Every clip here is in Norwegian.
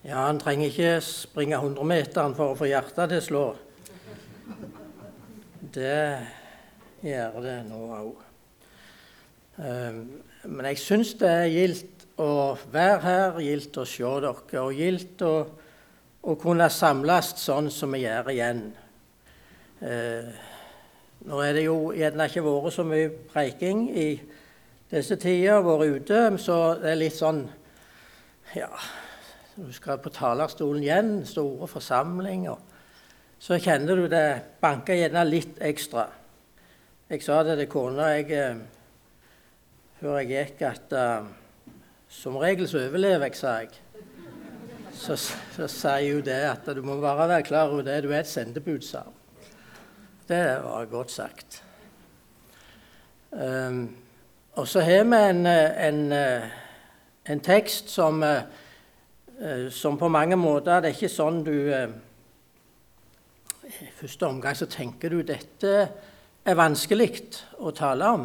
Ja, han trenger ikke springe 100-meteren for å få hjertet til å slå. Det gjør det nå òg. Ehm, men jeg syns det er gildt å være her, gildt å se dere, og gildt å, å kunne samles sånn som vi gjør igjen. Ehm, nå er det jo gjerne ikke vært så mye preiking i disse tider, vært ute, så det er litt sånn Ja, du skal på talerstolen igjen, store forsamlinger, så kjenner du det banker gjerne litt ekstra. Jeg sa det til kona jeg, eh, før jeg gikk, at uh, som regel så overlever jeg, sa jeg. Så, så sier hun det at du må bare være klar over det, du er et sendebud, sa hun. Det var godt sagt. Um, og så har vi en, en, en tekst som, som, på mange måter Det er ikke sånn du I første omgang så tenker du dette er vanskelig å tale om.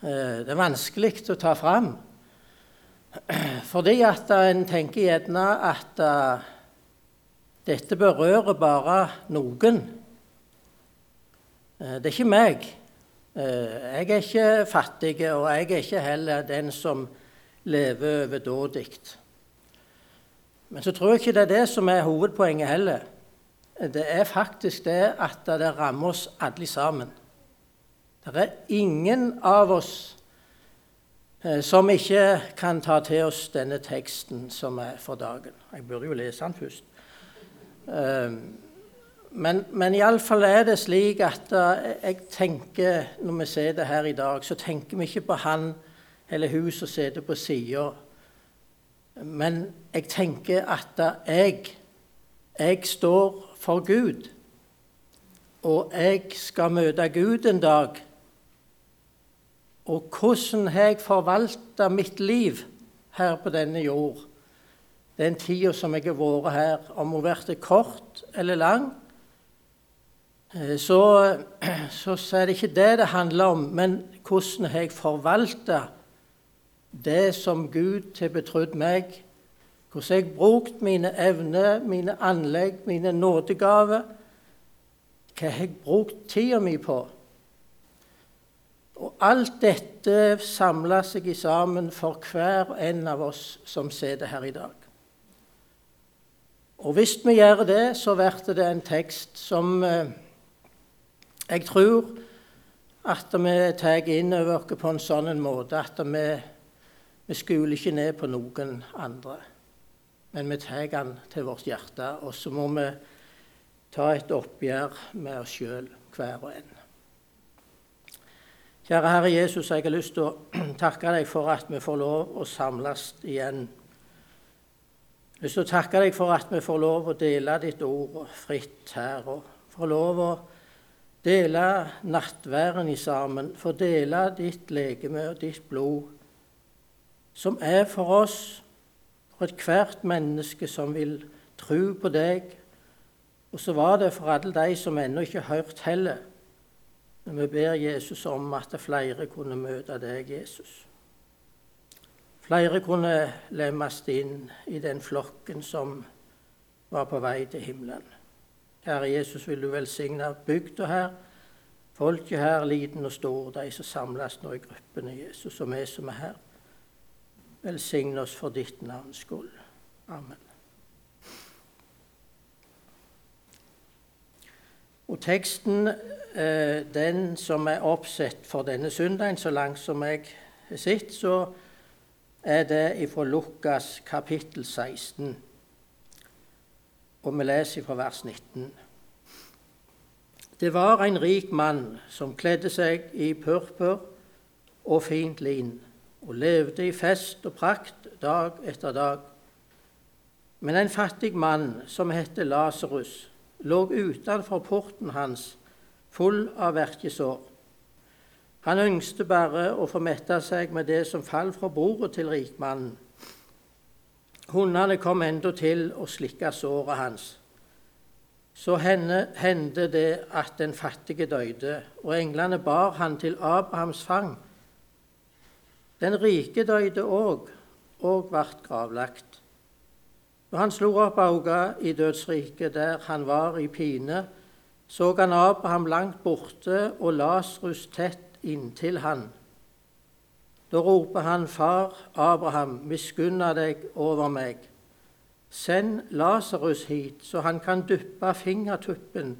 Det er vanskelig å ta fram. Fordi at en tenker gjerne at dette berører bare noen. Det er ikke meg. Eh, jeg er ikke fattig, og jeg er ikke heller den som lever overdådig. Men så tror jeg ikke det er det som er hovedpoenget heller. Det er faktisk det at det rammer oss alle sammen. Det er ingen av oss eh, som ikke kan ta til oss denne teksten som er for dagen. Jeg burde jo lese den først. Eh, men, men iallfall er det slik at uh, jeg tenker, når vi sitter her i dag, så tenker vi ikke på han eller hun som sitter på sida. Men jeg tenker at jeg, jeg står for Gud. Og jeg skal møte Gud en dag. Og hvordan har jeg forvalta mitt liv her på denne jord? Den tida som jeg har vært her, om hun blir kort eller lang, Eh, så, så, er det ikke det det handler om, men hvordan har jeg forvalta det som Gud har betrodd meg? Hvordan jeg har brukt mine evner, mine anlegg, mine nådegaver? Hva jeg har jeg brukt tida mi på? Og alt dette samler seg i sammen for hver en av oss som sitter her i dag. Og hvis vi gjør det, så blir det en tekst som eh, jeg tror at vi tar inn over oss på en sånn måte at vi, vi skuler ikke ned på noen andre. Men vi tar den til vårt hjerte, og så må vi ta et oppgjør med oss sjøl, hver og en. Kjære Herre Jesus, jeg har lyst til å takke deg for at vi får lov å samles igjen. Jeg har lyst til å takke deg for at vi får lov å dele ditt ord fritt her, og får lov å dele nattværen i sammen, få dele ditt legeme og ditt blod, som er for oss, for ethvert menneske som vil tro på deg. Og så var det for alle de som ennå ikke har hørt heller. Men vi ber Jesus om at flere kunne møte deg, Jesus. Flere kunne lemmes inn i den flokken som var på vei til himmelen. Herre Jesus, vil du velsigne bygda her, folket her, liten og stor, de som samles nå i gruppene, Jesus, og vi som er her. Velsigne oss for ditt navns skyld. Amen. Og teksten, eh, den som er oppsett for denne søndagen, så langt som jeg har sett, så er det fra Lukas kapittel 16 og vi leser fra vers 19. Det var en rik mann som kledde seg i purpur og fint lin, og levde i fest og prakt dag etter dag. Men en fattig mann som het Lasarus, lå utenfor porten hans, full av verkesår. Han ønsket bare å få mette seg med det som falt fra bordet til rikmannen. Hundene kom endatil og slikka såret hans. Så hendte det at den fattige døde, og englene bar han til Abrahams fang. Den rike døde òg, og ble gravlagt. Når han slo opp auga i dødsriket, der han var i pine, så han Abraham langt borte og Lasrus tett inntil han. Da roper han, Far Abraham, miskunna deg over meg. Send Lasarus hit, så han kan dyppe fingertuppen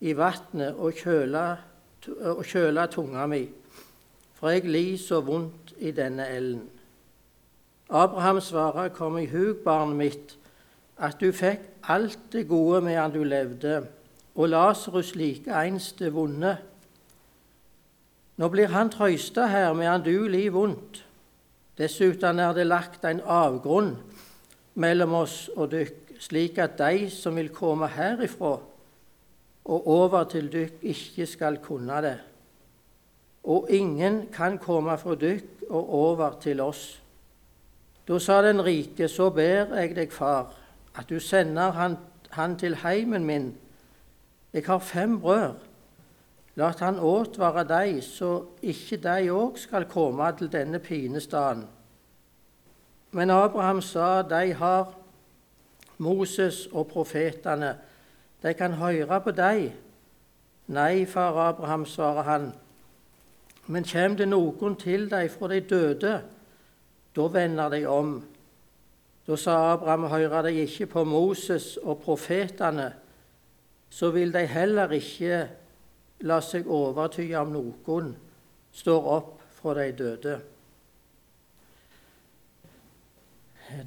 i vannet og kjøle, og kjøle tunga mi, for jeg lir så vondt i denne elden. Abraham svarer, Kom i hug, barnet mitt, at du fikk alt det gode medan du levde, og Lasarus likeens det vonde. Nå blir han trøysta her medan du lir vondt. Dessuten er det lagt en avgrunn mellom oss og dykk, slik at de som vil komme herifra og over til dykk, ikke skal kunne det. Og ingen kan komme fra dykk og over til oss. Da sa den rike, så ber jeg deg, far, at du sender han, han til heimen min. Jeg har fem brød. La han åtvare deg, så ikke de òg skal komme til denne pinestaden. Men Abraham sa, de har Moses og profetene. De kan høre på dem. Nei, far Abraham, svarer han. Men kommer det noen til deg fra de døde, da vender de om. Da sa Abraham, hører de ikke på Moses og profetene, så vil de heller ikke la seg overtyde om noen står opp fra de døde.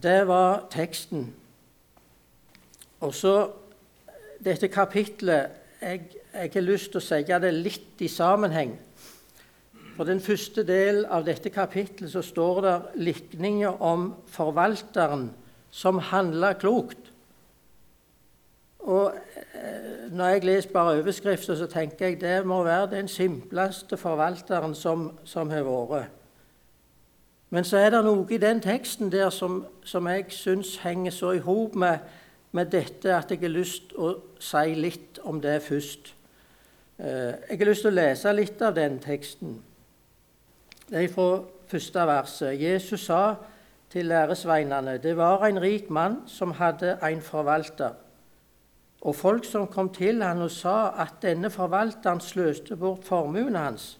Det var teksten. Og så dette kapitlet jeg, jeg har lyst til å si det litt i sammenheng. For den første del av dette kapittelet så står det likninger om forvalteren som handler klokt. Og eh, Når jeg leser bare overskrifter, så tenker jeg det må være den simpleste forvalteren som, som har vært. Men så er det noe i den teksten der som, som jeg syns henger så i hop med, med, dette at jeg har lyst til å si litt om det først. Eh, jeg har lyst til å lese litt av den teksten. Det er fra første verset. Jesus sa til læresveinene det var en rik mann som hadde en forvalter. Og folk som kom til han og sa at denne forvalteren sløste bort formuen hans.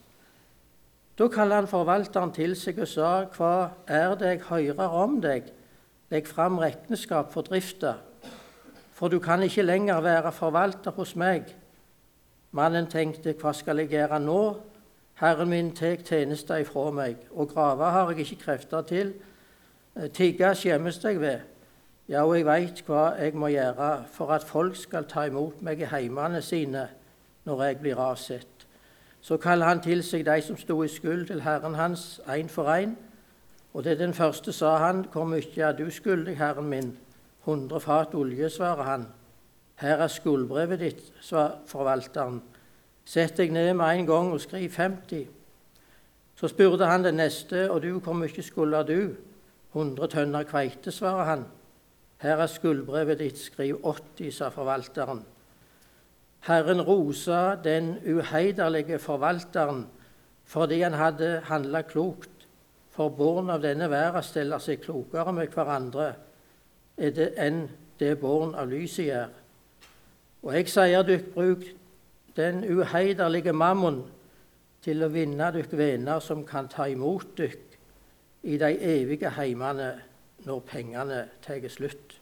Da kalte han forvalteren til seg og sa, Hva er det jeg hører om deg? Legg fram regnskap for drifta, for du kan ikke lenger være forvalter hos meg. Mannen tenkte, Hva skal jeg gjøre nå? Herren min tek tjenesta ifra meg, og grave har jeg ikke krefter til. Eh, tigge skjemmes jeg ved. Ja, og jeg veit hva jeg må gjøre for at folk skal ta imot meg i heimene sine når jeg blir avsett. Så kaller han til seg de som sto i skyld til Herren hans, én for én. Og det den første sa han, hvor mye er du skyldig, Herren min? Hundre fat olje, svarer han. Her er skuldbrevet ditt, svarer forvalteren. Sett deg ned med en gang og skriv 50. Så spurte han den neste, og du, hvor mye skulle du? 100 tønner kveite, svarer han. Her er skuldbrevet ditt, skriv 80, sa forvalteren. Herren rosa den uheiderlige forvalteren fordi han hadde handla klokt. For barn av denne verden stiller seg klokere med hverandre enn det barn av lyset gjør. Og jeg sier dykk, bruk den uheiderlige mammon til å vinne dykk venner som kan ta imot dykk i de evige heimene når pengene tar slutt.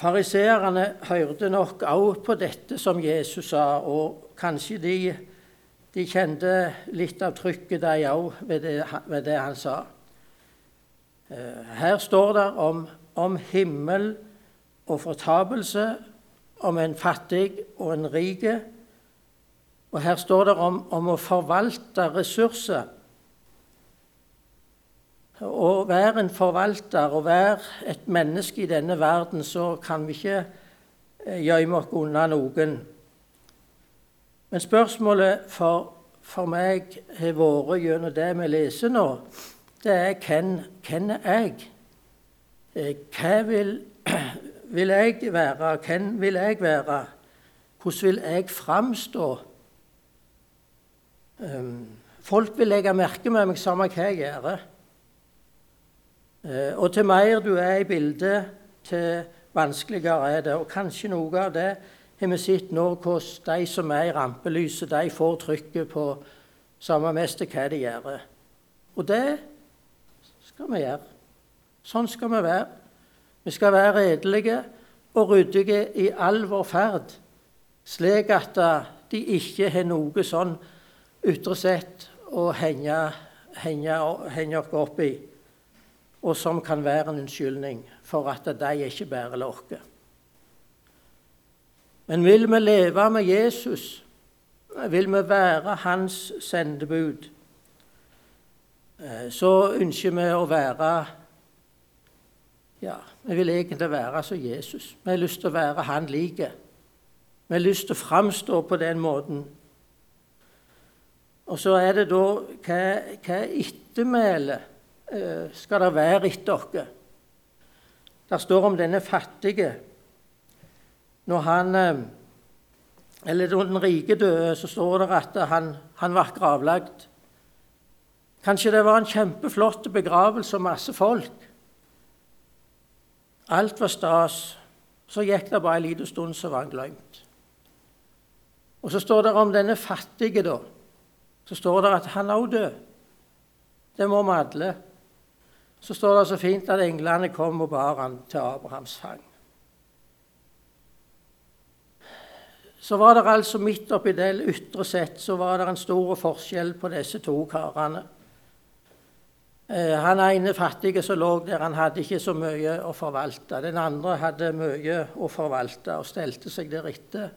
Fariseerne hørte nok også på dette som Jesus sa, og kanskje de, de kjente litt av trykket, de òg, ved, ved, det han sa. Eh, her står det om, om himmel og fortapelse om en fattig og en rik. Og her står det om, om å forvalte ressurser. Å være en forvalter og være et menneske i denne verden, så kan vi ikke eh, gjemme oss unna noen. Men spørsmålet for, for meg har vært gjennom det vi leser nå, det er hvem, hvem er jeg? Eh, hva vil vil jeg være? Hvem vil jeg være? Hvordan vil jeg framstå? Ehm, folk vil legge merke med meg samme hva jeg gjør. Eh, og til mer du er i bildet, til vanskeligere er det. Og kanskje noe av det har vi sett nå hvordan de som er i rampelyset, de får trykket på samme mest hva de gjør. Og det skal vi gjøre. Sånn skal vi være. Vi skal være redelige og ryddige i all vår ferd, slik at de ikke har noe sånn ytre sett å henge, henge, henge oss opp i, og som kan være en unnskyldning for at de ikke bærer lokket. Men vil vi leve med Jesus, vil vi være hans sendebud, eh, så ønsker vi å være ja, vi vil egentlig være som Jesus. Vi har lyst til å være han like. Vi har lyst til å framstå på den måten. Og så er det da hva, hva ettermæle eh, skal det være etter dere? Det står om denne fattige. Når han eh, Eller når den rike døde, så står det at han, han var gravlagt. Kanskje det var en kjempeflott begravelse og masse folk. Alt var stas. Så gikk det bare en liten stund, så var han glemt. Og så står det om denne fattige, da. Så står det at han òg død. Det må vi alle. Så står det så fint at englene kom og bar han til Abrahams fang. Så var det altså midt oppi det ytre sett så var det en stor forskjell på disse to karene. Eh, han ene fattige som lå der, han hadde ikke så mye å forvalte. Den andre hadde mye å forvalte og stelte seg deretter.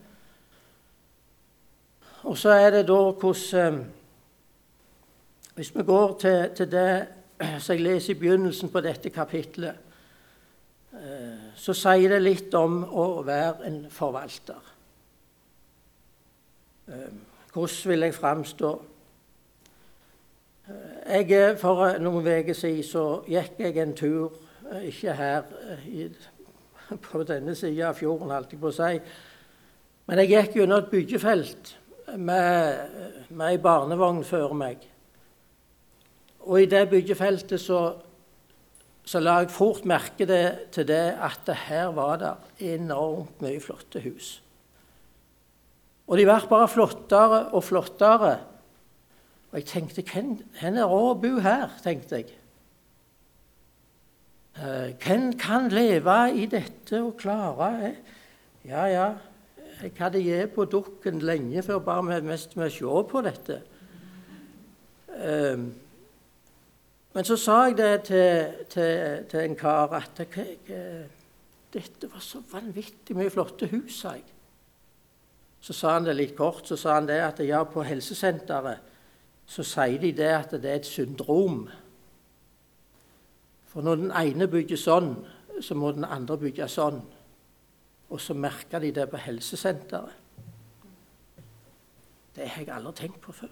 Og så er det da hvordan eh, Hvis vi går til, til det som jeg leser i begynnelsen på dette kapitlet, eh, så sier det litt om å være en forvalter. Hvordan vil jeg framstå? Jeg, eh, for eh, noen uker siden så gikk jeg en tur, eh, ikke her i, på denne sida av fjorden, holdt jeg på å si, men jeg gikk gjennom et byggefelt med, med ei barnevogn før meg. Og i det byggefeltet så, så la jeg fort merke det, til det at her var det enormt mye flotte hus. Og de ble bare flottere og flottere. Og jeg tenkte hvem, er råd å bo her? tenkte jeg. Eh, hvem kan leve i dette og klare eh? Ja, ja, jeg hadde gitt på dukken lenge før bare vi mest med å se på dette. Um, men så sa jeg det til, til, til en kar at dette var så vanvittig mye flotte hus, sa jeg. Så sa han det litt kort. Så sa han det at ja, på helsesenteret så sier de det at det er et syndrom. For når den ene bygger sånn, så må den andre bygge sånn. Og så merker de det på helsesenteret. Det har jeg aldri tenkt på før.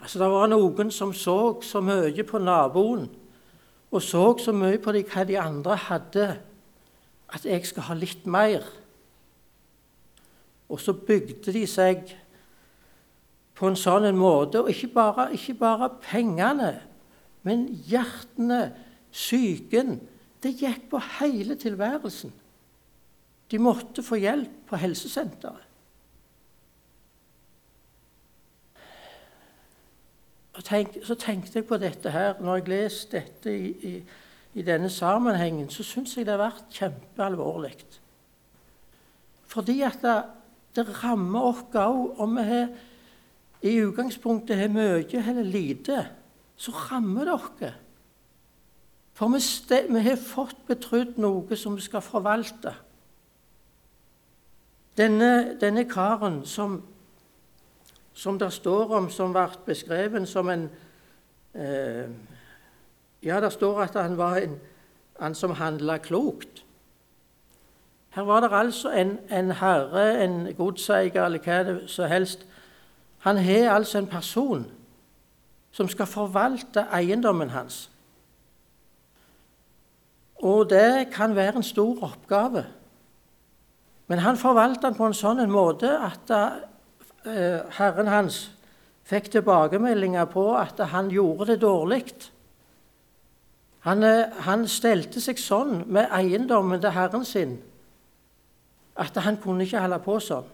Altså, Det var noen som så så mye på naboen og så så mye på hva de andre hadde, at jeg skal ha litt mer. Og så bygde de seg på en sånn måte. Og ikke bare, ikke bare pengene, men hjertene, psyken. Det gikk på hele tilværelsen. De måtte få hjelp på helsesenteret. Tenk, så tenkte jeg på dette her. Når jeg leste dette i, i, i denne sammenhengen, så syns jeg det har vært kjempealvorlig. Fordi at det, det rammer oss òg om vi har i utgangspunktet har mye eller lite, så rammer oss. For vi, vi, har fått betrodd noe som vi skal forvalte. Denne, denne karen som, som det står om, som ble beskrevet som en eh, Ja, det står at han var en, han som handla klokt. Her var det altså en, en herre, en godseier eller hva så helst, han har altså en person som skal forvalte eiendommen hans. Og det kan være en stor oppgave. Men han forvalter den på en sånn måte at uh, herren hans fikk tilbakemeldinger på at han gjorde det dårlig. Han, eh, han stelte seg sånn med eiendommen til herren sin at han kunne ikke holde på sånn.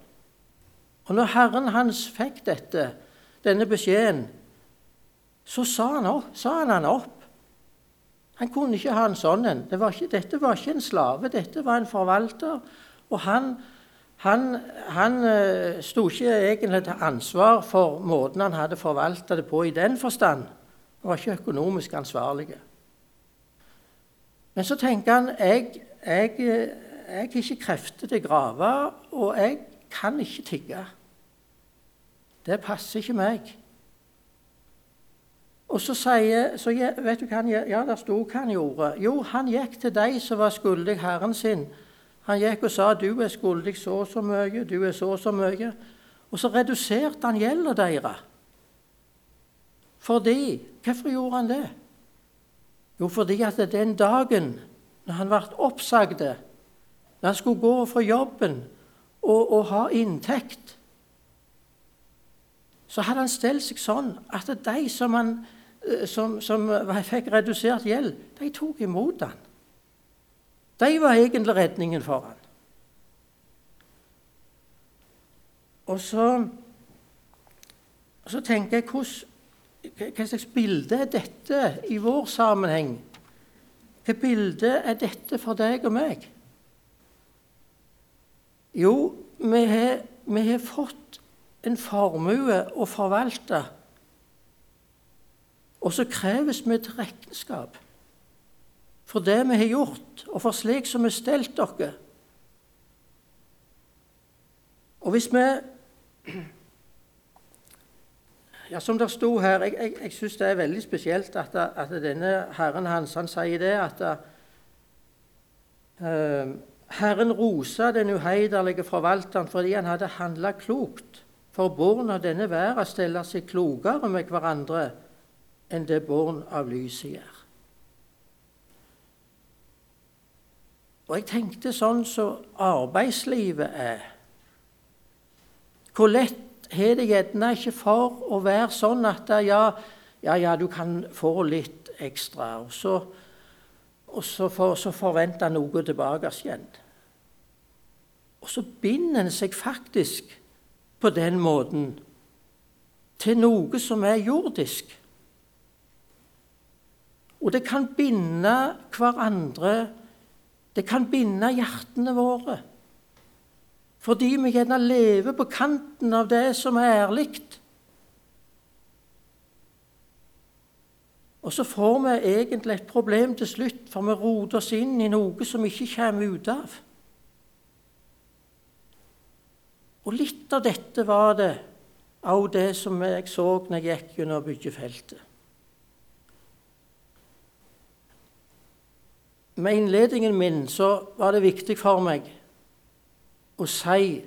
Og når herren hans fikk dette, denne beskjeden, så sa han, opp, sa han han opp. Han kunne ikke ha en sånn en. Det dette var ikke en slave, dette var en forvalter. Og han, han, han uh, sto ikke egentlig til ansvar for måten han hadde forvalta det på i den forstand. Han var ikke økonomisk ansvarlig. Men så tenker han jeg, jeg, jeg har ikke krefter til grave, og jeg kan ikke tigge. Det passer ikke meg. Og så sier så vet du hva han, Ja, der sto hva han gjorde. Jo, han gikk til de som var skyldig Herren sin. Han gikk og sa 'Du er skyldig så og så mye, du er så og så mye'. Og så reduserte han gjelda deres. Fordi Hvorfor gjorde han det? Jo, fordi at den dagen når han ble oppsagt, når han skulle gå fra jobben og, og ha inntekt, så hadde han stelt seg sånn at de som han Eh, som, som fikk redusert gjeld, de tok imot han. De var egentlig redningen for han. Og så, så tenker jeg hvordan, Hva slags bilde er dette i vår sammenheng? Hva bilde er dette for deg og meg? Jo, vi har, vi har fått en formue å forvalte og så kreves vi et regnskap for det vi har gjort, og for slik som vi har stelt dere. Og hvis vi ja, Som det sto her Jeg, jeg, jeg syns det er veldig spesielt at, at, denne herren hans han sier det at uh, Herren rosa den uheiderlige forvalteren fordi han hadde handla klokt. For barn av denne verden steller seg klokere med hverandre enn det barn av lyset gjør. Og jeg tenkte sånn som så arbeidslivet er. Hvor lett har det gjerne ikke for å være sånn at ja, ja, ja, du kan få litt ekstra, og så, og så, for, så forvente noe tilbake igjen. Og så binder en seg faktisk på den måten til noe som er jordisk. Og det kan binde hverandre. Det kan binde hjertene våre. Fordi vi gjerne lever på kanten av det som er ærlig. Og så får vi egentlig et problem til slutt, for vi roter oss inn i noe som vi ikke kommer ut av. Og litt av dette var det av det som jeg så når jeg gikk gjennom byggefeltet. Med innledningen min så var det viktig for meg å si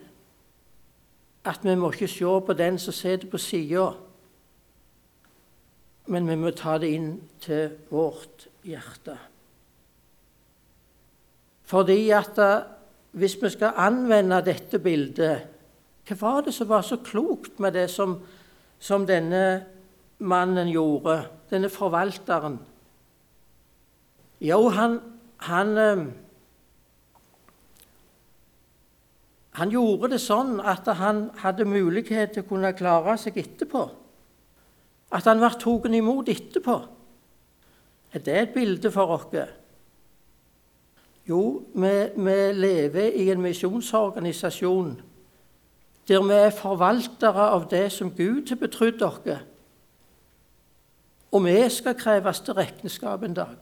at vi må ikke se på den som sitter på sida, men vi må ta det inn til vårt hjerte. Fordi at eh, hvis vi skal anvende dette bildet Hva var det som var så klokt med det som, som denne mannen gjorde, denne forvalteren? Jo, han han, eh, han gjorde det sånn at han hadde mulighet til å kunne klare seg etterpå. At han ble tatt imot etterpå. Er det et bilde for oss? Jo, vi, vi lever i en misjonsorganisasjon der vi er forvaltere av det som Gud har betrodd oss. Og vi skal kreves til regnskap en dag.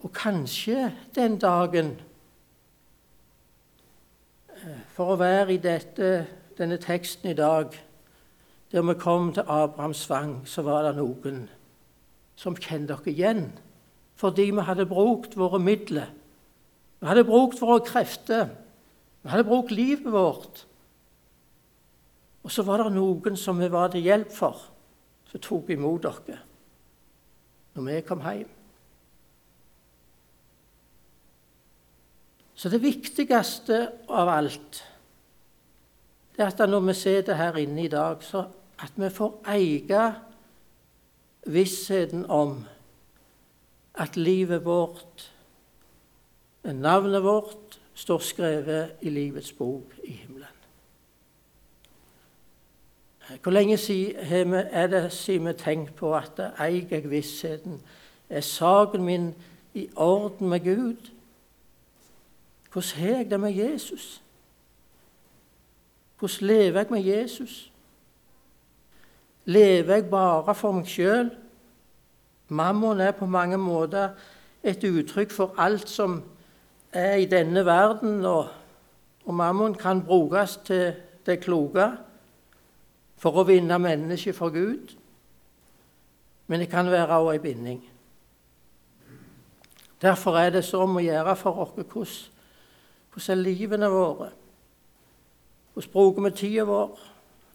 Og kanskje den dagen eh, For å være i dette, denne teksten i dag, der vi kom til Abrahams svang, så var det noen som kjente dere igjen. Fordi vi hadde brukt våre midler. Vi hadde brukt våre krefter. Vi hadde brukt livet vårt. Og så var det noen som vi var til hjelp for, som tok imot dere når vi kom hjem. Så det viktigste av alt det er at når vi sitter her inne i dag, så at vi får eie vissheten om at livet vårt, navnet vårt, står skrevet i livets bok i himmelen. Hvor lenge er det siden vi tenkt på at eier jeg vissheten? Er saken min i orden med Gud? Hvordan har jeg det med Jesus? Hvordan lever jeg med Jesus? Lever jeg bare for meg sjøl? Mammon er på mange måter et uttrykk for alt som er i denne verden, og, og mammon kan brukes til det kloke for å vinne mennesket for Gud. Men det kan være også ei binding. Derfor er det så om å gjøre for oss hvordan, livene våre. Hvordan bruker vi tida vår,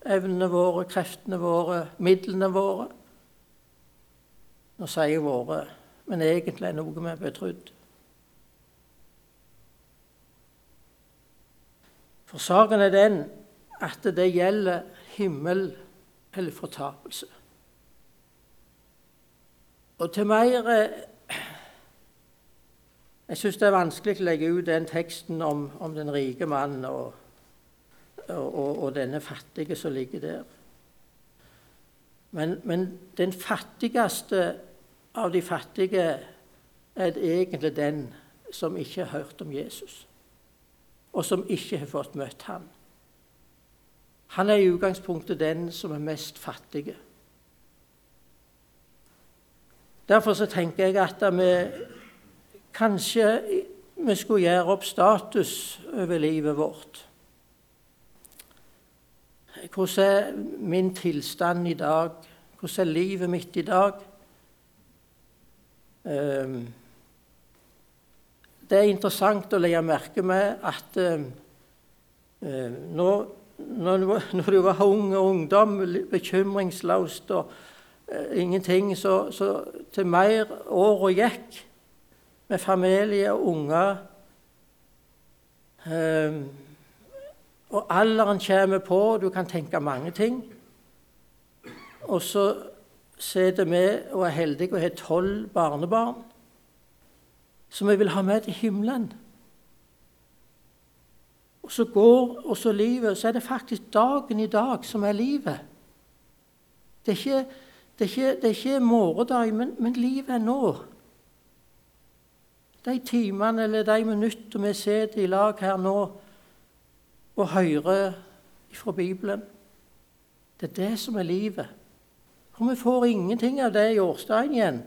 evnene våre, kreftene våre, midlene våre? Nå sier 'våre', men egentlig er noe vi er betrodd. For saken er den at det gjelder himmel eller fortapelse. Og til mer eh, Jeg syns det er vanskelig å legge ut den teksten om, om den rike mannen og, og, og, denne fattige som ligger der. Men, men den fattigste av de fattige er egentlig den som ikke har hørt om Jesus, og som ikke har fått møtt ham. Han er i utgangspunktet den som er mest fattige. Derfor så tenker jeg at vi kanskje vi skulle gjøre opp status over livet vårt. Hvordan er min tilstand i dag? Hvordan er livet mitt i dag? Ehm, det er interessant å legge merke med at ehm, ehm, når, når du var ung og ungdom, bekymringsløst og eh, ingenting, så, så til mer åra gikk med familie og unger Og alderen kommer på, du kan tenke mange ting. Og så sitter vi og er heldige og har tolv barnebarn som vi vil ha med til himmelen. Og så går og så livet, så er det faktisk dagen i dag som er livet. Det er ikke, det er ikke, det er ikke morgendag, men, men livet er nå. De timene eller de minuttene vi sitter i lag her nå og høre fra Bibelen, det er det som er livet. For vi får ingenting av det i årsdagen igjen.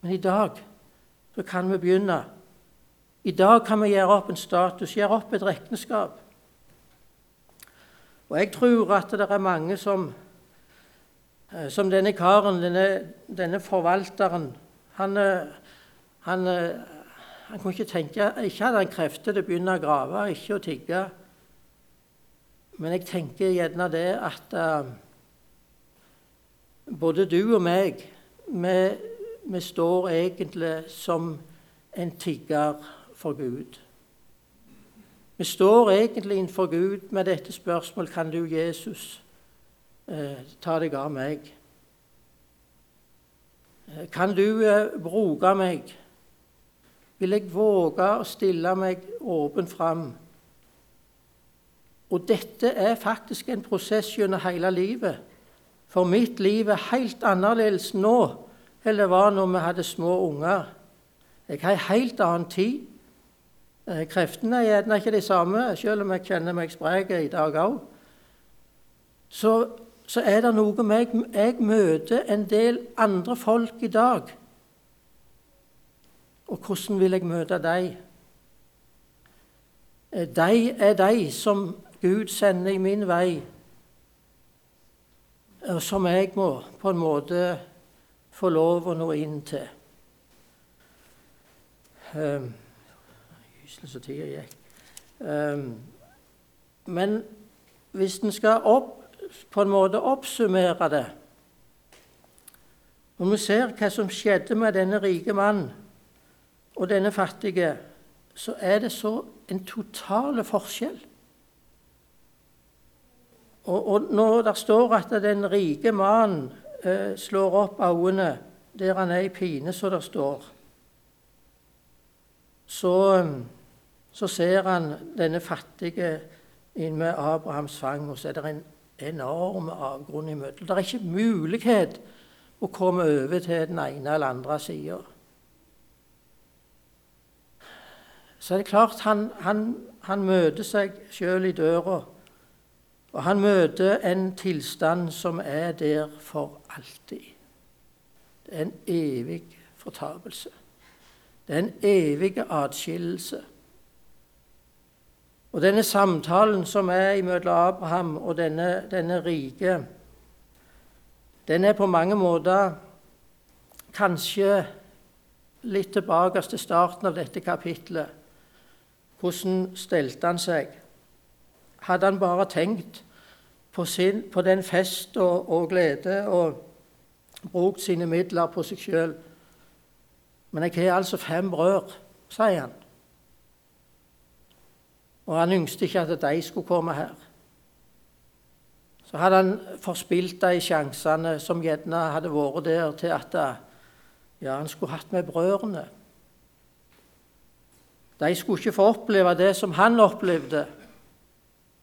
Men i dag så kan vi begynne. I dag kan vi gjøre opp en status, gjøre opp et regnskap. Og jeg tror at det er mange som, eh, som denne karen, denne, denne forvalteren han, eh, han, eh, han, kunne ikke tenke Ikke hadde han krefter til å begynne å grave, ikke å tigge. Men jeg tenker gjerne det at uh, både du og meg, vi, vi står egentlig som en tigger for Gud. Vi står egentlig innenfor Gud med dette spørsmålet Kan du, Jesus, eh, ta deg av meg? Eh, kan du eh, bruke meg? Vil jeg våge å stille meg åpen fram? Og dette er faktisk en prosess gjennom hele livet. For mitt liv er helt annerledes nå enn det var når vi hadde små unger. Jeg har en helt annen tid. Eh, kreftene er gjerne ikke de samme, selv om jeg kjenner meg sprek i dag òg. Så, så, er det noe med jeg, jeg møter en del andre folk i dag. Og hvordan vil jeg møte? Eh, de er de som Gud sender i min vei og som jeg må på en måte få lov å nå inn til. Um, så tida gikk. Um, men hvis en skal opp, på en måte oppsummere det Når vi ser hva som skjedde med denne rike mannen og denne fattige, så er det så en total forskjell. Og, og når det står at den rike mannen eh, slår opp øynene der han er i pine, som det står, så, så, ser han denne fattige inn med Abrahams fang, og så er det en enorm avgrunn imellom. Det er ikke mulighet å komme over til den ene eller andre sida. Så er det klart han, han, han møter seg sjøl i døra. Og han møter en tilstand som er der for alltid. Det er en evig fortapelse. Det er en evig atskillelse. Og denne samtalen som er mellom Abraham og denne, denne rike, den er på mange måter kanskje litt tilbake til starten av dette kapitlet. Hvordan stelte han seg? Hadde han bare tenkt på, sin, på den fest og, og, glede og brukt sine midler på seg sjøl? Men jeg har altså fem brød, sier han. Og han ønsket ikke at de skulle komme her. Så hadde han forspilt de sjansene som gjerne hadde vært der, til at ja, han skulle hatt med brødrene. De skulle ikke få oppleve det som han opplevde.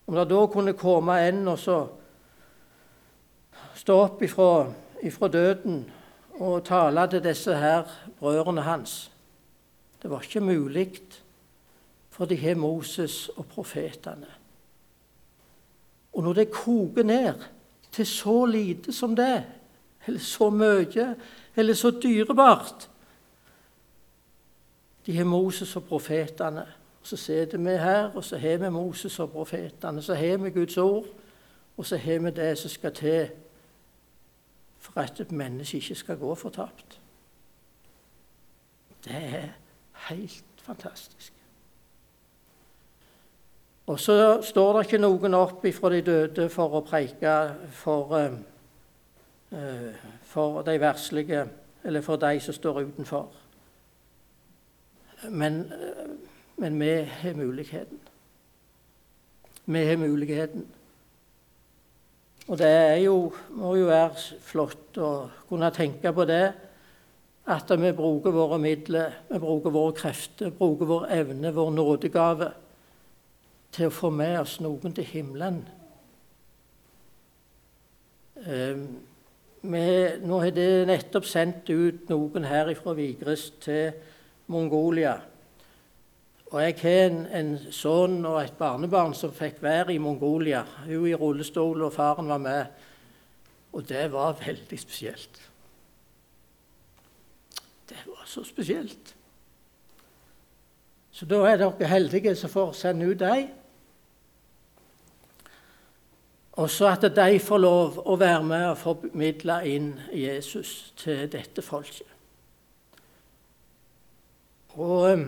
Om det da kunne komme en og så stå opp ifra, ifra døden og tale til disse her brødrene hans. Det var ikke mulig, for de har Moses og profetene. Og når det koker ned til så lite som det, eller så mye, eller så dyrebart De har Moses og profetene. Så sitter vi her, og så har vi Moses og profetene. Så har vi Guds ord, og så har vi det som skal til for at et menneske ikke skal gå fortapt. Det er helt fantastisk. Og så står det ikke noen opp ifra de døde for å preike for, uh, for de verslige, eller for de som står utenfor. Men uh, men vi har muligheten. Vi har muligheten. Og det jo, må jo være flott å kunne tenke på det. At vi bruker våre midler, vi bruker våre krefter, bruker vår evne, vår nådegave til å få med oss noen til himmelen. Um, vi, nå har det nettopp sendt ut noen her fra Vigrest til Mongolia. Og jeg har en, en, sønn og et barnebarn som fikk være i Mongolia. Hun i rullestol, og faren var med. Og det var veldig spesielt. Det var så spesielt. Så da er dere heldige som får sende ut dem. Og så at de får lov å være med og formidle inn Jesus til dette folket. Og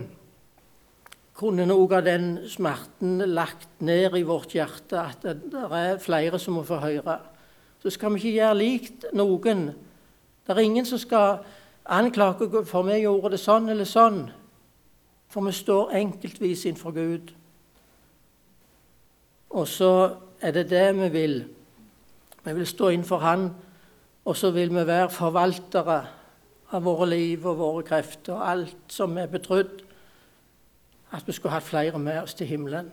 kunne noe av den smerten lagt ned i vårt hjerte at det er flere som må få høre. Så skal vi ikke gjøre likt noen. Det er ingen som skal anklage for vi gjorde det sånn eller sånn. For vi står enkeltvis innenfor Gud. Og så er det det vi vil. Vi vil stå innenfor Han, og så vil vi være forvaltere av våre liv og våre krefter og alt som er betrodd at vi skulle hatt flere med oss til himmelen.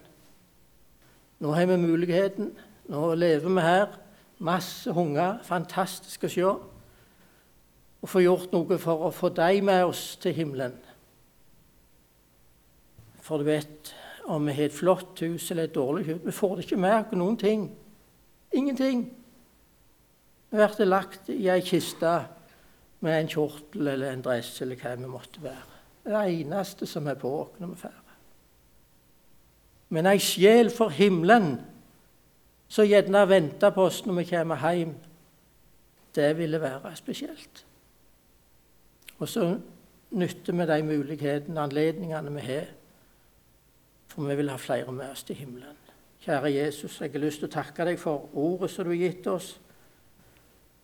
Nå har vi muligheten. Nå lever vi her. Masse unger. Fantastisk å se. Og få gjort noe for å få dem med oss til himmelen. For du vet, om vi har et flott hus eller et dårlig hus Vi får det ikke med oss noen ting. Ingenting. Vi blir lagt i ei kiste med en kjortel eller en dress eller hva vi måtte være. Det eneste som er på oss når vi drar. men ei sjel for himmelen som gjerne venter på oss når vi kommer hjem, det ville være spesielt. Og så nytter vi de mulighetene, anledningene vi har, for vi vil ha flere med oss til himmelen. Kjære Jesus, jeg har lyst til å takke deg for ordet som du har gitt oss.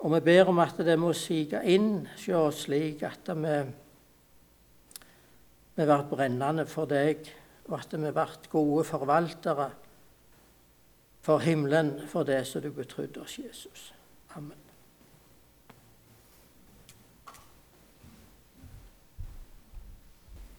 Og vi ber om at det må sige inn hos oss slik at vi, vi blir brennende for deg og at vi blir gode forvaltere for himmelen for det som du betrodde oss, Jesus. Amen.